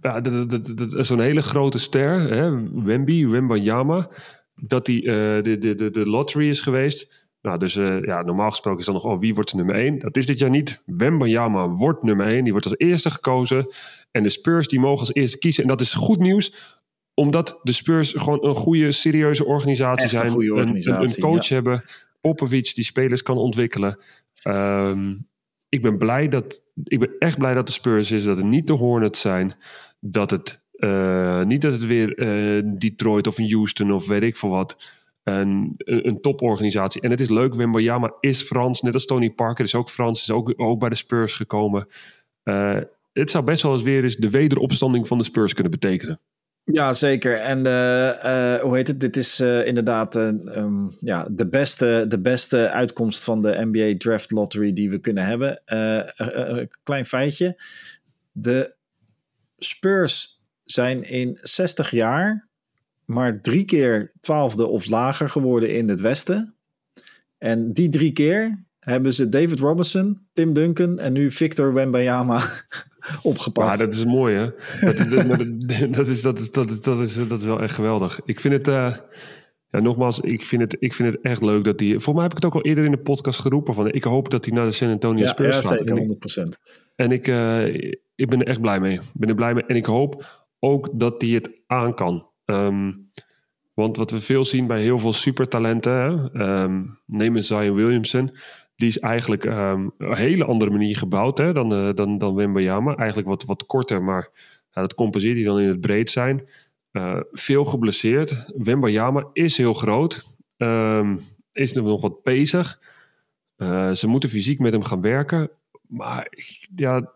ja, dat, dat, dat, is zo'n hele grote ster, hè? Wemby, Wembanyama, dat hij uh, de, de, de, de lottery is geweest. Nou, dus uh, ja, normaal gesproken is dan nog, oh, wie wordt nummer 1? Dat is dit jaar niet. Wembanyama wordt nummer 1. Die wordt als eerste gekozen. En de Spurs die mogen als eerste kiezen. En dat is goed nieuws, omdat de Spurs gewoon een goede, serieuze organisatie zijn. Een, organisatie, een, een, coach hebben. Popovic die spelers kan ontwikkelen. Um, ik ben blij dat. Ik ben echt blij dat de Spurs is. Dat het niet de Hornets zijn. Dat het. Uh, niet dat het weer uh, Detroit of Houston of weet ik veel wat. Een, een, toporganisatie. En het is leuk, Wembayama is Frans. Net als Tony Parker is ook Frans. Is ook, ook bij de Spurs gekomen. Uh, het zou best wel eens weer eens de wederopstanding van de Spurs kunnen betekenen. Ja, zeker. En uh, hoe heet het? Dit is inderdaad um, ja, de, beste, de beste uitkomst van de NBA Draft Lottery die we kunnen hebben. klein feitje. De Spurs zijn in 60 jaar maar drie keer twaalfde of lager geworden in het Westen. En die drie keer hebben ze David Robinson, Tim Duncan en nu Victor Wembanyama <laughs> opgepakt. Ja, dat is mooi hè. <laughs> Dat, is, dat, is, dat, is, dat, is, dat is wel echt geweldig. Ik vind het... Uh, ja, nogmaals, ik vind, het, ik vind het echt leuk dat hij... Voor mij heb ik het ook al eerder in de podcast geroepen. Van, ik hoop dat hij naar de San Antonio Spurs ja, gaat. Ja, zeker, 100%. En ik, uh, ik ben er echt blij mee. Ik ben er blij mee. En ik hoop ook dat hij het aan kan. Um, want wat we veel zien bij heel veel supertalenten... Um, neem een Zion Williamson die is eigenlijk um, een hele andere manier gebouwd hè, dan, uh, dan, dan Wembayama. Eigenlijk wat, wat korter, maar dat compenseert hij dan in het breed zijn. Uh, veel geblesseerd. Wembayama is heel groot. Um, is nog wat bezig. Uh, ze moeten fysiek met hem gaan werken. Maar ja,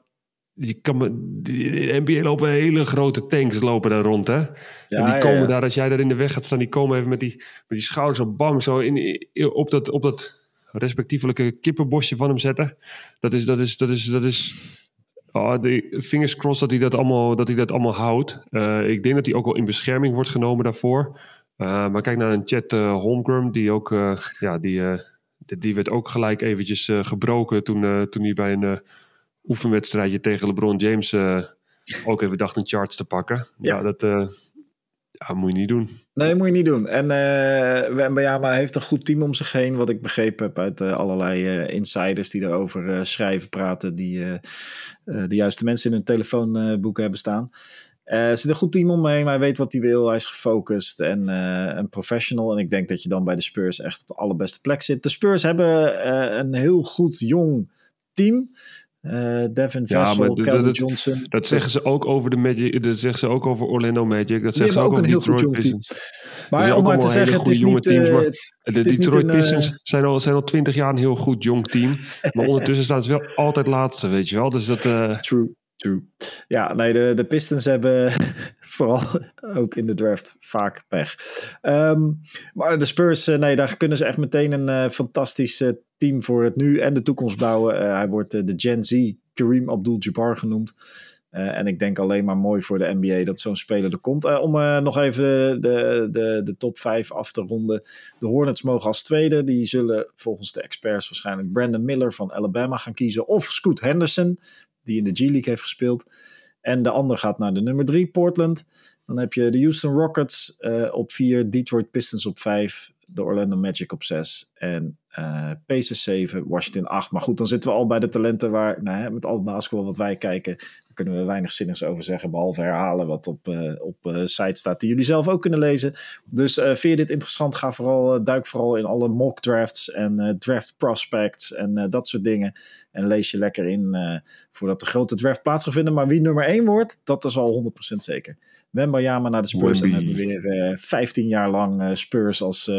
je kan, de NBA lopen hele grote tanks lopen daar rond, hè? Ja, en die komen ja, ja. daar, als jij daar in de weg gaat staan, die komen even met die, met die schouders op bam, zo in, op dat, op dat respectievelijke kippenbosje van hem zetten. Dat is, dat is, dat is, dat is. Oh, de fingers crossed dat hij dat allemaal, dat hij dat allemaal houdt. Uh, ik denk dat hij ook wel in bescherming wordt genomen daarvoor. Uh, maar kijk naar een Chet uh, Holmgren, die ook, ja, die, die werd ook gelijk eventjes gebroken toen, toen hij bij een oefenwedstrijdje tegen LeBron James ook even dacht een charts te pakken. Ja, ja dat ja, moet je niet doen. Nee, moet je niet doen. En uh, Wembanyama heeft een goed team om zich heen, wat ik begrepen heb uit uh, allerlei uh, insiders die erover schrijven, praten, die de juiste mensen in hun telefoonboeken hebben staan. er zit een goed team omheen, hij weet wat hij wil, hij is gefocust en een professional. En ik denk dat je dan bij de Spurs echt op de allerbeste plek zit. De Spurs hebben een heel goed jong team. Uh, Devin Vessel, ja, Calvin Johnson. Dat zeggen ze ook over de Magic. Dat zeggen ze ook over Orlando Magic. Dat zeggen ze ook, ook een heel goed jong team. Maar om maar te zeggen, het is niet... Teams, uh, de Detroit een, Pistons uh, zijn, al, zijn al twintig jaar een heel goed jong team. Maar <laughs> ondertussen staan ze wel altijd laatste, weet je wel. Dus dat... True. True. Ja, nee, de, de Pistons hebben <laughs> vooral ook in de draft vaak pech. Um, maar de Spurs, nee, daar kunnen ze echt meteen een uh, fantastisch team voor het nu en de toekomst bouwen. Uh, hij wordt de Gen Z Kareem Abdul-Jabbar genoemd. en ik denk alleen maar mooi voor de NBA dat zo'n speler er komt. om nog even de, de, de top 5 af te ronden. De Hornets mogen als tweede. Die zullen volgens de experts waarschijnlijk Brandon Miller van Alabama gaan kiezen. Of Scoot Henderson die in de G-League heeft gespeeld. En de ander gaat naar de nummer 3, Portland. Dan heb je de Houston Rockets op 4, Detroit Pistons op 5, de Orlando Magic op 6 en uh, Pacers 7, Washington 8. Maar goed, dan zitten we al bij de talenten waar, nou, met al het basketbal wat wij kijken, kunnen we weinig zinnigs over zeggen, behalve herhalen wat op, uh, op uh, site staat die jullie zelf ook kunnen lezen. Dus uh, vind je dit interessant, ga vooral, duik vooral in alle mock drafts en draft prospects en dat soort dingen. En lees je lekker in voordat de grote draft plaats gaat vinden. Maar wie nummer 1 wordt, dat is al 100% zeker. Wembayama naar de Spurs Wemby. en hebben weer 15 jaar lang Spurs als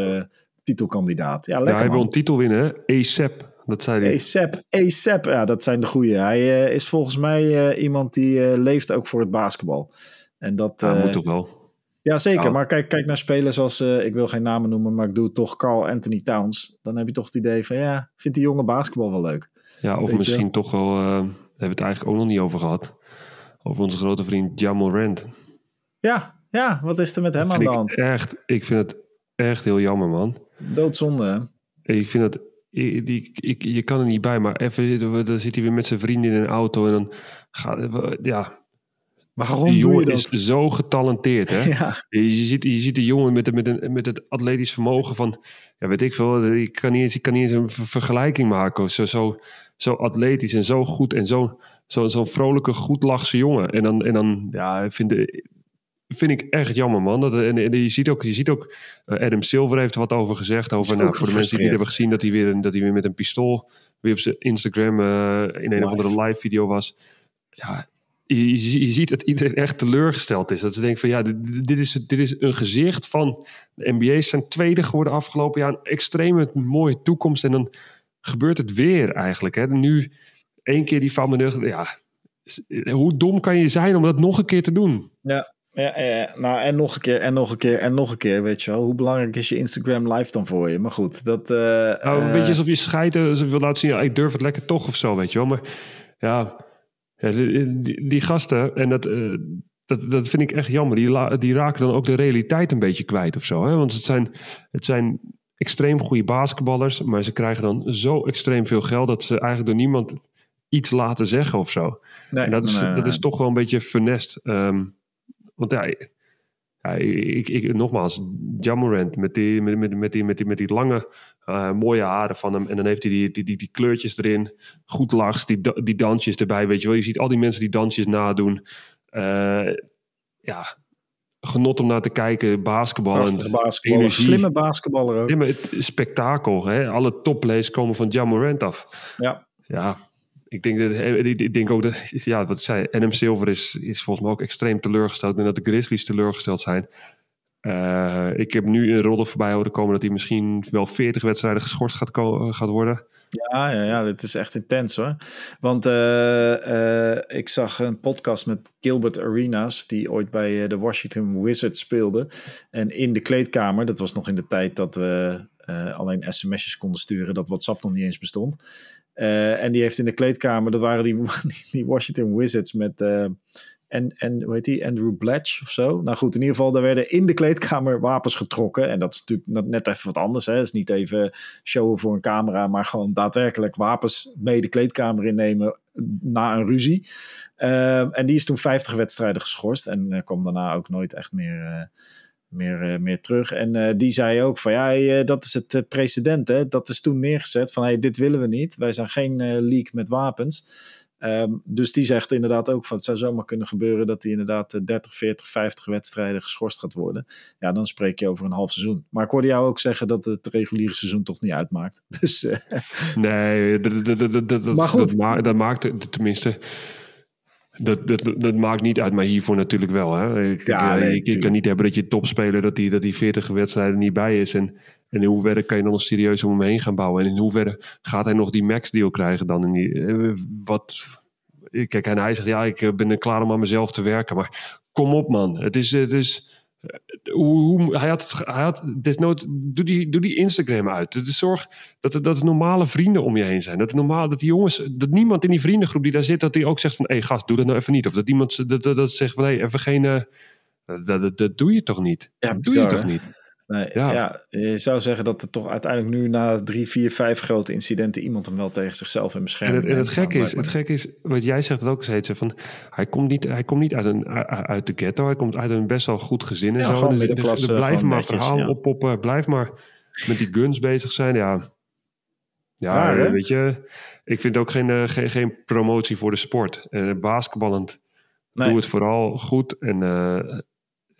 titelkandidaat. Ja, lekker, ja, hij wil een titel winnen, ASAP. Dat zei hij. ASAP, ASAP, ja, dat zijn de goede. Hij uh, is volgens mij uh, iemand die uh, leeft ook voor het basketbal. En dat ja, moet toch wel. Ja, zeker. Ja. Maar kijk, kijk naar spelers als, ik wil geen namen noemen, maar ik doe het toch Carl Anthony Towns. Dan heb je toch het idee van, ja, vindt die jonge basketbal wel leuk. Ja, of Weet misschien je? toch wel, hebben we het eigenlijk ook nog niet over gehad. Over onze grote vriend Jamal Rand. Ja, ja, wat is er met hem aan de hand? Echt, ik vind het echt heel jammer, man. Doodzonde, hè? Ik vind het, ik, die, ik, je kan er niet bij, maar even, dan zit hij weer met zijn vrienden in een auto en dan gaat, ja, Waarom die doe je jongen dat? is zo getalenteerd, hè? <laughs> Ja, Je, ziet, je ziet de jongen met, met, een, met het atletisch vermogen van, ja, weet ik veel, ik kan niet eens, ik kan niet eens een ver- vergelijking maken. Zo, zo, zo atletisch en zo goed en zo, zo, zo'n vrolijke, goed lachse jongen. En dan, en dan ja, ik vind, vind ik echt jammer, man. Dat, en, en je ziet ook, je ziet ook eh, Adam Silver heeft er wat over gezegd. Over, nou, voor de mensen die het hebben gezien, dat hij weer, dat hij weer met een pistool weer op zijn Instagram eh, in een of andere live video was. Ja, je, ziet dat iedereen echt teleurgesteld is. Dat ze denken van ja, dit, dit, is, dit is een gezicht van de NBA's zijn tweede geworden afgelopen jaar. Een extreme mooie toekomst. En dan gebeurt het weer eigenlijk. Hè. Nu één keer die van Ja, hoe dom kan je zijn om dat nog een keer te doen? ja, ja, ja. Nou, en nog een keer, en nog een keer, en nog een keer, weet je wel. Hoe belangrijk is je Instagram live dan voor je? Maar goed, dat... eh, Nou, een eh, beetje alsof je scheidt, alsof je wil laten zien, ja, ik durf het lekker toch of zo, weet je wel. Maar ja, ja die, die, die gasten, en dat, eh, dat, dat vind ik echt jammer, die, la- die raken dan ook de realiteit een beetje kwijt of zo. Hè? Want het zijn, het zijn extreem goede basketballers, maar ze krijgen dan zo extreem veel geld dat ze eigenlijk door niemand iets laten zeggen of zo. nee, En dat is, nee, dat is toch wel een beetje funest. Ehm, want ja, ja ik, ik, nogmaals, Jamorant met die, met, met, met, die, met, die, met die lange, eh, mooie haren van hem. En dan heeft hij die, die, die, die kleurtjes erin. Goed lachs, die, die dansjes erbij, weet je wel. Je ziet al die mensen die dansjes nadoen. Eh, ja, genot om naar te kijken. Basketbal en basketballer. energie. Slimme basketballer ook. Ja, maar het is spektakel. Hè? Alle topplays komen van Jamorant af. Ja. Ja, ik denk, dat, eh, ik denk ook dat, ja, wat zei, NM Silver is, is volgens mij ook extreem teleurgesteld. En dat de Grizzlies teleurgesteld zijn. Eh, ik heb nu een rodder voorbij horen komen dat hij misschien wel 40 wedstrijden geschorst gaat, ko- gaat worden. Ja, ja, ja, dit is echt intens hoor. Want eh, eh, ik zag een podcast met Gilbert Arenas, die ooit bij eh, de Washington Wizards speelde. En in de kleedkamer, dat was nog in de tijd dat we eh, alleen sms'jes konden sturen, dat WhatsApp nog niet eens bestond. Eh, en die heeft in de kleedkamer, dat waren <laughs> die, die Washington Wizards met. eh, en, en hoe heet die? Andrew Blatch of zo. Nou goed, in ieder geval, daar werden in de kleedkamer wapens getrokken. En dat is natuurlijk net even wat anders. Hè. Het is niet even showen voor een camera, maar gewoon daadwerkelijk wapens mee de kleedkamer innemen na een ruzie. Uh, en die is toen 50 wedstrijden geschorst en kwam daarna ook nooit echt meer, meer, meer terug. En die zei ook van ja, dat is het precedent. Hè? Dat is toen neergezet van hey, dit willen we niet. Wij zijn geen league met wapens. Um, dus die zegt inderdaad ook van het zou zomaar kunnen gebeuren dat hij inderdaad 30, 40, 50 wedstrijden geschorst gaat worden. Ja, dan spreek je over een half seizoen. Maar ik hoorde jou ook zeggen dat het reguliere seizoen toch niet uitmaakt. <laughs> Dus. Nee, dat, dat, dat, dat, maar goed. dat, ma dat maakt tenminste. Dat, dat, dat maakt niet uit, maar hiervoor natuurlijk wel. Hè? Ik, ja, nee, ik, ik kan niet hebben dat je topspeler dat die, dat die 40 wedstrijden niet bij is. En, en in hoeverre kan je dan nog serieus om hem heen gaan bouwen? En in hoeverre gaat hij nog die max deal krijgen dan? En die, wat, kijk, en hij zegt ja, ik ben er klaar om aan mezelf te werken. Maar kom op man, het is, het is hoe, hoe, hij had, het, hij had desnood, doe die, doe die Instagram uit. Dus zorg dat er, dat er normale vrienden om je heen zijn. Dat, normaal, dat die jongens, dat niemand in die vriendengroep die daar zit, dat die ook zegt van, hé hey, gast, doe dat nou even niet. Of dat iemand dat, dat, dat zegt van, hé, hey, even geen, uh, dat, dat, dat, doe je toch niet? Ja, dat doe je toch niet? Nee, ja. ja. je zou zeggen dat er toch uiteindelijk nu na drie, vier, vijf grote incidenten iemand hem wel tegen zichzelf in bescherming En het, en het gekke is, het gekke is, wat jij zegt het ook steeds, van hij komt niet, hij komt niet uit, een, uit de ghetto, hij komt uit een best wel goed gezin en ja, zo. Dus, dus, blijf maar verhaal ja. oppoppen, blijf maar met die guns bezig zijn, ja. Ja, weet je, ik vind ook geen, uh, geen, geen promotie voor de sport. Uh, basketballend, nee. doe het vooral goed en uh,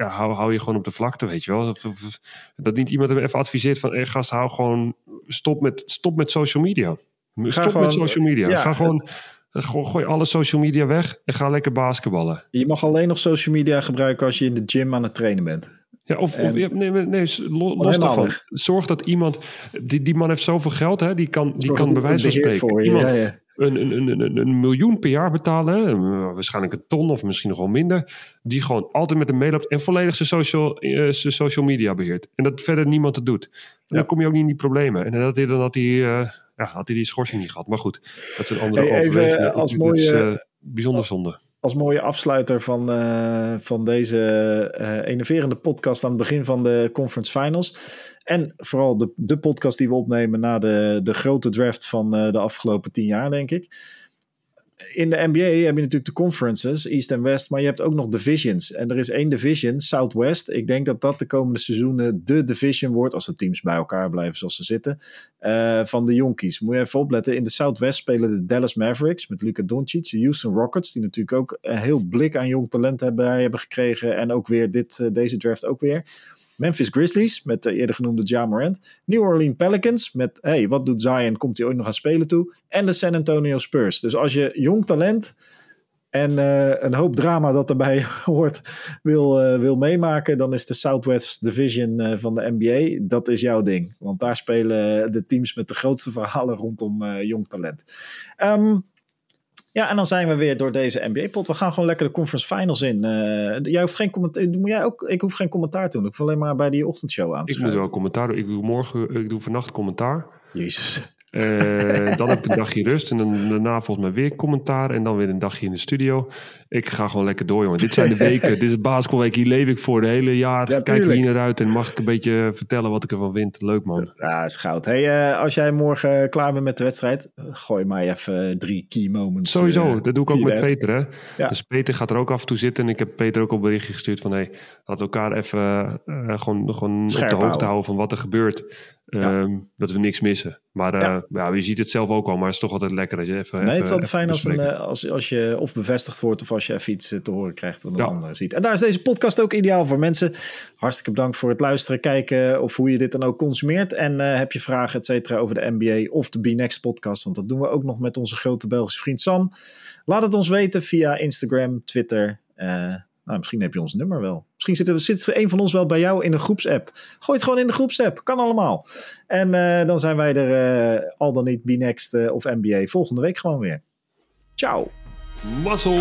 ja, hou, hou je gewoon op de vlakte, weet je wel. Of, of, dat niet iemand hem even adviseert van... Hey, gast, hou gewoon... Stop met, stop met social media. Ga stop gewoon, met social media. Ja, ga gewoon... Gooi, gooi alle social media weg en ga lekker basketballen. Je mag alleen nog social media gebruiken als je in de gym aan het trainen bent. Ja, of, en, of ja, nee, nee, los, daarvan. Weg. Zorg dat iemand... Die, die man heeft zoveel geld, hè, die kan, die kan bij wijze van spreken... Voor je, iemand, ja, ja. Een, een, een, een, miljoen per jaar betalen, hè? waarschijnlijk een ton of misschien nog wel minder, die gewoon altijd met hem meeloopt en volledig zijn social, uh, zijn social media beheert. En dat verder niemand het doet. En dan kom je ook niet in die problemen. En dan had hij, dan had hij, uh, ja, had hij die schorsing niet gehad. Maar goed, dat is een andere hey. Even als mooie, is uh, bijzonder zonde. als mooie afsluiter van, van deze enerverende podcast aan het begin van de conference finals. En vooral de, de podcast die we opnemen na de, de grote draft van uh, de afgelopen tien jaar, denk ik in de NBA heb je natuurlijk de conferences, East en West, maar je hebt ook nog divisions. En er is één division, Southwest. Ik denk dat dat de komende seizoenen de division wordt, als de teams bij elkaar blijven zoals ze zitten, uh, van de Jonkies. Moet je even opletten, in de Southwest spelen de Dallas Mavericks met Luka Doncic, de Houston Rockets, die natuurlijk ook een heel blik aan jong talent hebben, hebben gekregen en ook weer dit, uh, deze draft ook weer. Memphis Grizzlies met de eerder genoemde Ja Morant. New Orleans Pelicans met, hey, wat doet Zion? Komt hij ooit nog aan spelen toe? En de San Antonio Spurs. Dus als je jong talent en uh, een hoop drama dat erbij <laughs> hoort wil, uh, wil meemaken, dan is de Southwest Division van de NBA, dat is jouw ding. Want daar spelen de teams met de grootste verhalen rondom jong talent. Um, ja, en dan zijn we weer door deze NBA-pot. We gaan gewoon lekker de conference finals in. Uh, jij hoeft geen commentaar. Moet jij ook? Ik hoef geen commentaar te doen. Ik hoef alleen maar bij die ochtendshow aan te Ik moet wel commentaar doen. Ik doe morgen, ik doe vannacht commentaar. Jezus. Uh, dan heb ik een dagje rust en dan, daarna volgens mij weer commentaar en dan weer een dagje in de studio. Ik ga gewoon lekker door, jongen. Dit zijn de <laughs> weken. dit is basketbalweek. Hier leef ik voor de hele jaar. Ja, Kijk hier naar uit en mag ik een beetje vertellen wat ik ervan vind. Leuk, man. Ja, is goud. Hey, uh, als jij morgen klaar bent met de wedstrijd, gooi mij even drie key moments. Sowieso, uh, dat doe ik ook met Peter, hè. Ja. Dus Peter gaat er ook af en toe zitten en ik heb Peter ook op berichtje gestuurd van, hey, laten we elkaar even gewoon, gewoon op de hoogte houden van wat er gebeurt. Ja. Um, dat we niks missen. Maar uh, ja. ja. je ziet het zelf ook al, maar het is toch altijd lekker dat je even. Nee, even, het is altijd fijn als, een, als, als je of bevestigd wordt of als je even iets te horen krijgt wat een ja. ander ziet. En daar is deze podcast ook ideaal voor mensen. Hartstikke bedankt voor het luisteren, kijken of hoe je dit dan ook consumeert. En uh, heb je vragen, et cetera, over de NBA of de B-Next podcast, want dat doen we ook nog met onze grote Belgische vriend Sam. Laat het ons weten via Instagram, Twitter. Uh, nou, misschien heb je ons nummer wel. Misschien zit, er, zit een van ons wel bij jou in een groepsapp. Gooi het gewoon in de groepsapp. Kan allemaal. En uh, dan zijn wij er uh, al dan niet B-Next uh, of NBA volgende week gewoon weer. Ciao. Mazzel.